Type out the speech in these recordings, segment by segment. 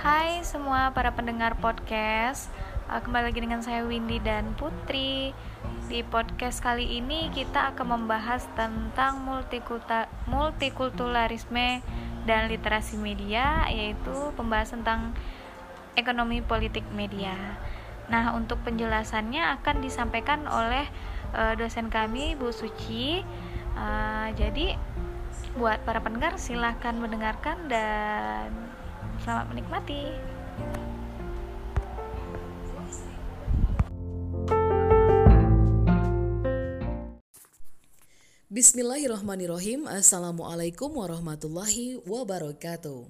Hai semua para pendengar podcast. Uh, Kembali lagi dengan saya Windy dan Putri. Di podcast kali ini kita akan membahas tentang multikulturalisme dan literasi media Yaitu pembahasan tentang ekonomi politik media. Nah untuk penjelasannya akan disampaikan oleh uh, dosen kami Bu Suci. Uh, Jadi buat para pendengar silahkan mendengarkan dan selamat menikmati. Bismillahirrahmanirrahim. Assalamualaikum warahmatullahi wabarakatuh.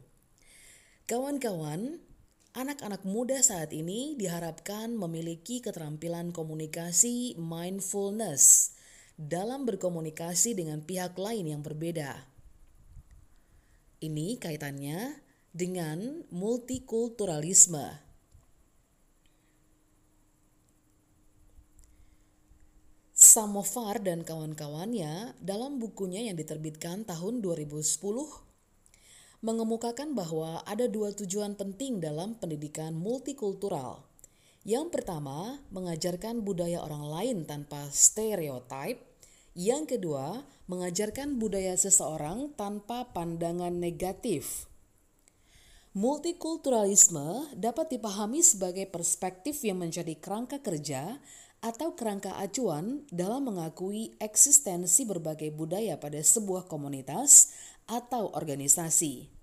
Kawan-kawan, anak-anak muda saat ini diharapkan memiliki keterampilan komunikasi mindfulness dalam berkomunikasi dengan pihak lain yang berbeda. Ini kaitannya dengan multikulturalisme. Samovar dan kawan-kawannya dalam bukunya yang diterbitkan tahun 2010 mengemukakan bahwa ada dua tujuan penting dalam pendidikan multikultural. Yang pertama, mengajarkan budaya orang lain tanpa stereotip yang kedua, mengajarkan budaya seseorang tanpa pandangan negatif. Multikulturalisme dapat dipahami sebagai perspektif yang menjadi kerangka kerja atau kerangka acuan dalam mengakui eksistensi berbagai budaya pada sebuah komunitas atau organisasi.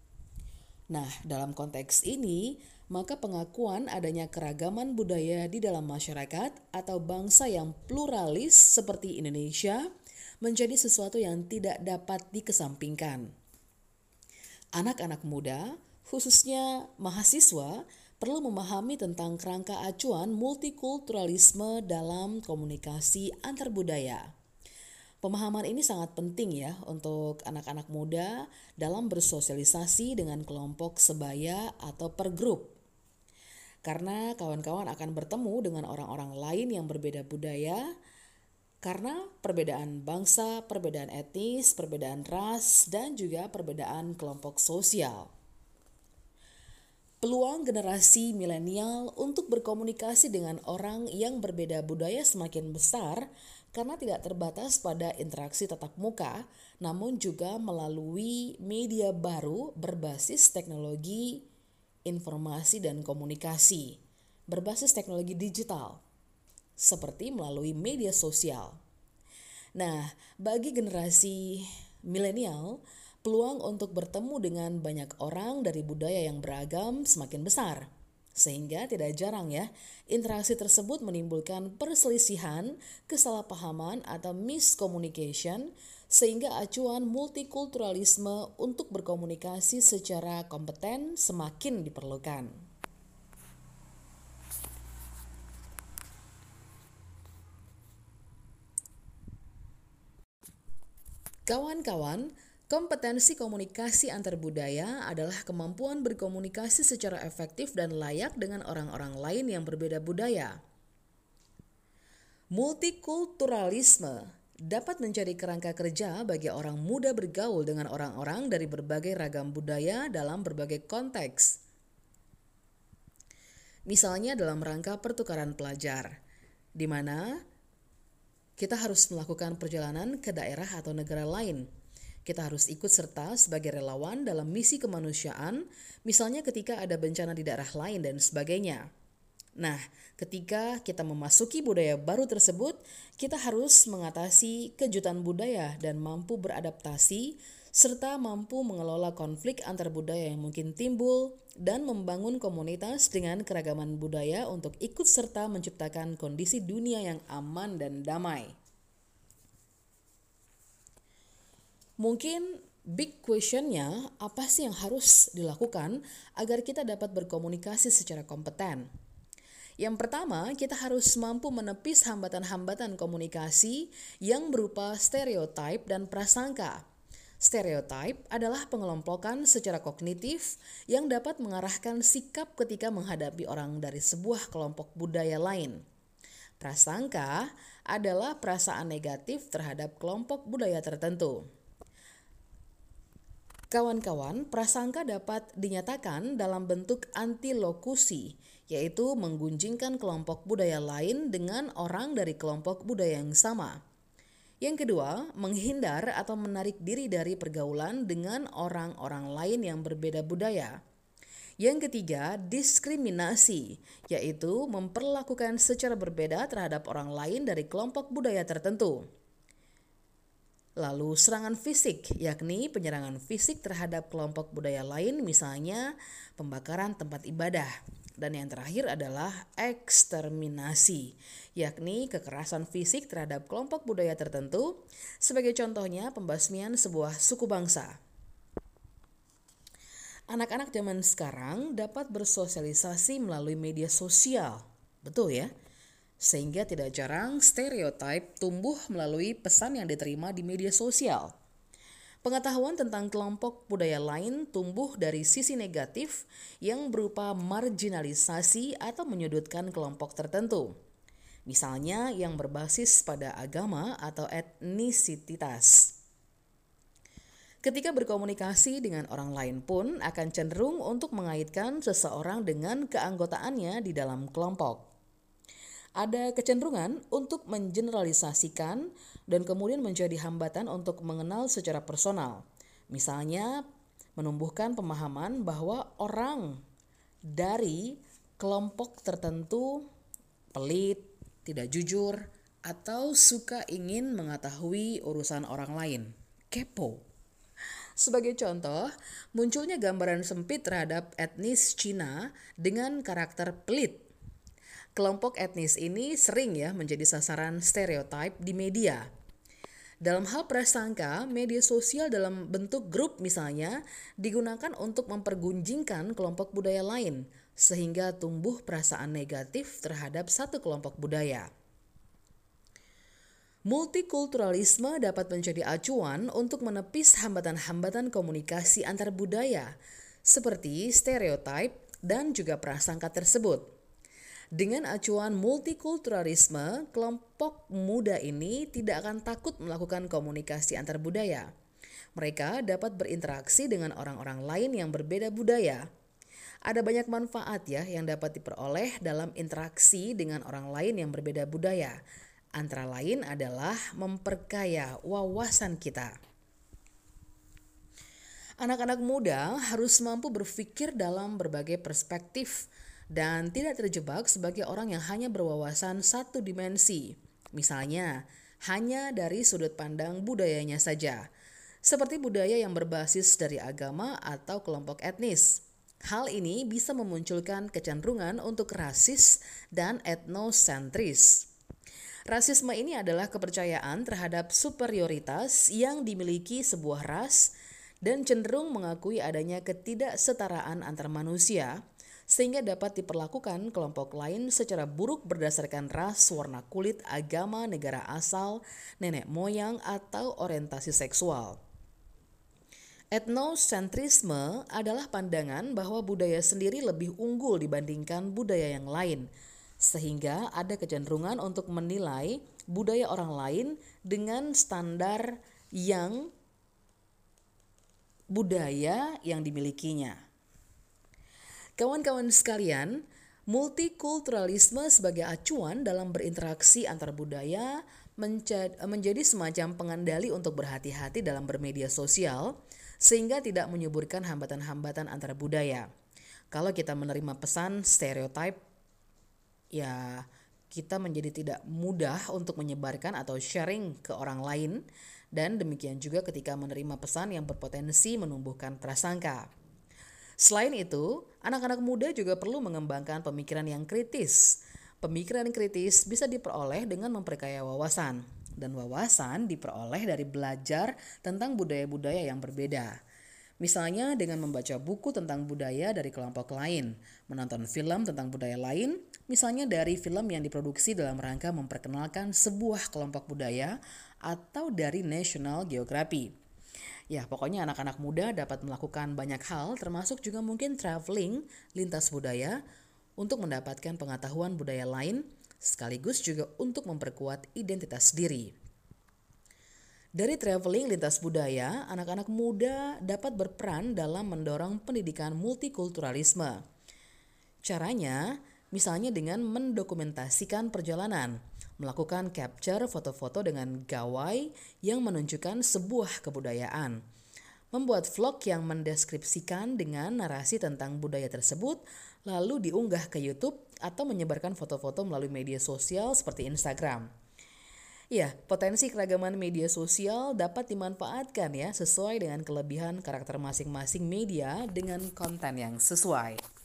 Nah, dalam konteks ini, maka pengakuan adanya keragaman budaya di dalam masyarakat atau bangsa yang pluralis seperti Indonesia menjadi sesuatu yang tidak dapat dikesampingkan. Anak-anak muda, khususnya mahasiswa, perlu memahami tentang kerangka acuan multikulturalisme dalam komunikasi antar budaya. Pemahaman ini sangat penting ya untuk anak-anak muda dalam bersosialisasi dengan kelompok sebaya atau per grup. Karena kawan-kawan akan bertemu dengan orang-orang lain yang berbeda budaya, karena perbedaan bangsa, perbedaan etnis, perbedaan ras, dan juga perbedaan kelompok sosial. Peluang generasi milenial untuk berkomunikasi dengan orang yang berbeda budaya semakin besar karena tidak terbatas pada interaksi tatap muka, namun juga melalui media baru berbasis teknologi informasi dan komunikasi, berbasis teknologi digital, seperti melalui media sosial. Nah, bagi generasi milenial, peluang untuk bertemu dengan banyak orang dari budaya yang beragam semakin besar. Sehingga tidak jarang ya, interaksi tersebut menimbulkan perselisihan, kesalahpahaman atau miscommunication sehingga acuan multikulturalisme untuk berkomunikasi secara kompeten semakin diperlukan. Kawan-kawan, kompetensi komunikasi antar budaya adalah kemampuan berkomunikasi secara efektif dan layak dengan orang-orang lain yang berbeda budaya. Multikulturalisme dapat menjadi kerangka kerja bagi orang muda bergaul dengan orang-orang dari berbagai ragam budaya dalam berbagai konteks. Misalnya dalam rangka pertukaran pelajar, di mana kita harus melakukan perjalanan ke daerah atau negara lain. Kita harus ikut serta sebagai relawan dalam misi kemanusiaan, misalnya ketika ada bencana di daerah lain dan sebagainya. Nah, ketika kita memasuki budaya baru tersebut, kita harus mengatasi kejutan budaya dan mampu beradaptasi serta mampu mengelola konflik antar budaya yang mungkin timbul dan membangun komunitas dengan keragaman budaya untuk ikut serta menciptakan kondisi dunia yang aman dan damai. Mungkin big questionnya apa sih yang harus dilakukan agar kita dapat berkomunikasi secara kompeten? Yang pertama, kita harus mampu menepis hambatan-hambatan komunikasi yang berupa stereotip dan prasangka Stereotip adalah pengelompokan secara kognitif yang dapat mengarahkan sikap ketika menghadapi orang dari sebuah kelompok budaya lain. Prasangka adalah perasaan negatif terhadap kelompok budaya tertentu. Kawan-kawan, prasangka dapat dinyatakan dalam bentuk antilokusi, yaitu menggunjingkan kelompok budaya lain dengan orang dari kelompok budaya yang sama. Yang kedua, menghindar atau menarik diri dari pergaulan dengan orang-orang lain yang berbeda budaya. Yang ketiga, diskriminasi, yaitu memperlakukan secara berbeda terhadap orang lain dari kelompok budaya tertentu. Lalu serangan fisik, yakni penyerangan fisik terhadap kelompok budaya lain misalnya pembakaran tempat ibadah. Dan yang terakhir adalah eksterminasi, yakni kekerasan fisik terhadap kelompok budaya tertentu, sebagai contohnya pembasmian sebuah suku bangsa. Anak-anak zaman sekarang dapat bersosialisasi melalui media sosial. Betul ya? Sehingga tidak jarang stereotip tumbuh melalui pesan yang diterima di media sosial. Pengetahuan tentang kelompok budaya lain tumbuh dari sisi negatif yang berupa marginalisasi atau menyudutkan kelompok tertentu. Misalnya yang berbasis pada agama atau etnisitas. Ketika berkomunikasi dengan orang lain pun akan cenderung untuk mengaitkan seseorang dengan keanggotaannya di dalam kelompok ada kecenderungan untuk mengeneralisasikan dan kemudian menjadi hambatan untuk mengenal secara personal. Misalnya, menumbuhkan pemahaman bahwa orang dari kelompok tertentu pelit, tidak jujur, atau suka ingin mengetahui urusan orang lain. Kepo. Sebagai contoh, munculnya gambaran sempit terhadap etnis Cina dengan karakter pelit kelompok etnis ini sering ya menjadi sasaran stereotip di media. Dalam hal prasangka, media sosial dalam bentuk grup misalnya digunakan untuk mempergunjingkan kelompok budaya lain sehingga tumbuh perasaan negatif terhadap satu kelompok budaya. Multikulturalisme dapat menjadi acuan untuk menepis hambatan-hambatan komunikasi antar budaya, seperti stereotip dan juga prasangka tersebut. Dengan acuan multikulturalisme, kelompok muda ini tidak akan takut melakukan komunikasi antar budaya. Mereka dapat berinteraksi dengan orang-orang lain yang berbeda budaya. Ada banyak manfaat ya yang dapat diperoleh dalam interaksi dengan orang lain yang berbeda budaya. Antara lain adalah memperkaya wawasan kita. Anak-anak muda harus mampu berpikir dalam berbagai perspektif dan tidak terjebak sebagai orang yang hanya berwawasan satu dimensi. Misalnya, hanya dari sudut pandang budayanya saja, seperti budaya yang berbasis dari agama atau kelompok etnis. Hal ini bisa memunculkan kecenderungan untuk rasis dan etnosentris. Rasisme ini adalah kepercayaan terhadap superioritas yang dimiliki sebuah ras dan cenderung mengakui adanya ketidaksetaraan antar manusia sehingga dapat diperlakukan kelompok lain secara buruk berdasarkan ras, warna kulit, agama, negara asal, nenek moyang, atau orientasi seksual. Etnosentrisme adalah pandangan bahwa budaya sendiri lebih unggul dibandingkan budaya yang lain, sehingga ada kecenderungan untuk menilai budaya orang lain dengan standar yang budaya yang dimilikinya. Kawan-kawan sekalian, multikulturalisme sebagai acuan dalam berinteraksi antar budaya menjadi semacam pengendali untuk berhati-hati dalam bermedia sosial sehingga tidak menyuburkan hambatan-hambatan antara budaya. Kalau kita menerima pesan stereotip ya kita menjadi tidak mudah untuk menyebarkan atau sharing ke orang lain dan demikian juga ketika menerima pesan yang berpotensi menumbuhkan prasangka. Selain itu, anak-anak muda juga perlu mengembangkan pemikiran yang kritis. Pemikiran kritis bisa diperoleh dengan memperkaya wawasan, dan wawasan diperoleh dari belajar tentang budaya-budaya yang berbeda. Misalnya dengan membaca buku tentang budaya dari kelompok lain, menonton film tentang budaya lain, misalnya dari film yang diproduksi dalam rangka memperkenalkan sebuah kelompok budaya atau dari National Geography. Ya, pokoknya anak-anak muda dapat melakukan banyak hal termasuk juga mungkin traveling lintas budaya untuk mendapatkan pengetahuan budaya lain sekaligus juga untuk memperkuat identitas diri. Dari traveling lintas budaya, anak-anak muda dapat berperan dalam mendorong pendidikan multikulturalisme. Caranya, misalnya dengan mendokumentasikan perjalanan, melakukan capture foto-foto dengan gawai yang menunjukkan sebuah kebudayaan, membuat vlog yang mendeskripsikan dengan narasi tentang budaya tersebut, lalu diunggah ke YouTube atau menyebarkan foto-foto melalui media sosial seperti Instagram. Ya, potensi keragaman media sosial dapat dimanfaatkan ya sesuai dengan kelebihan karakter masing-masing media dengan konten yang sesuai.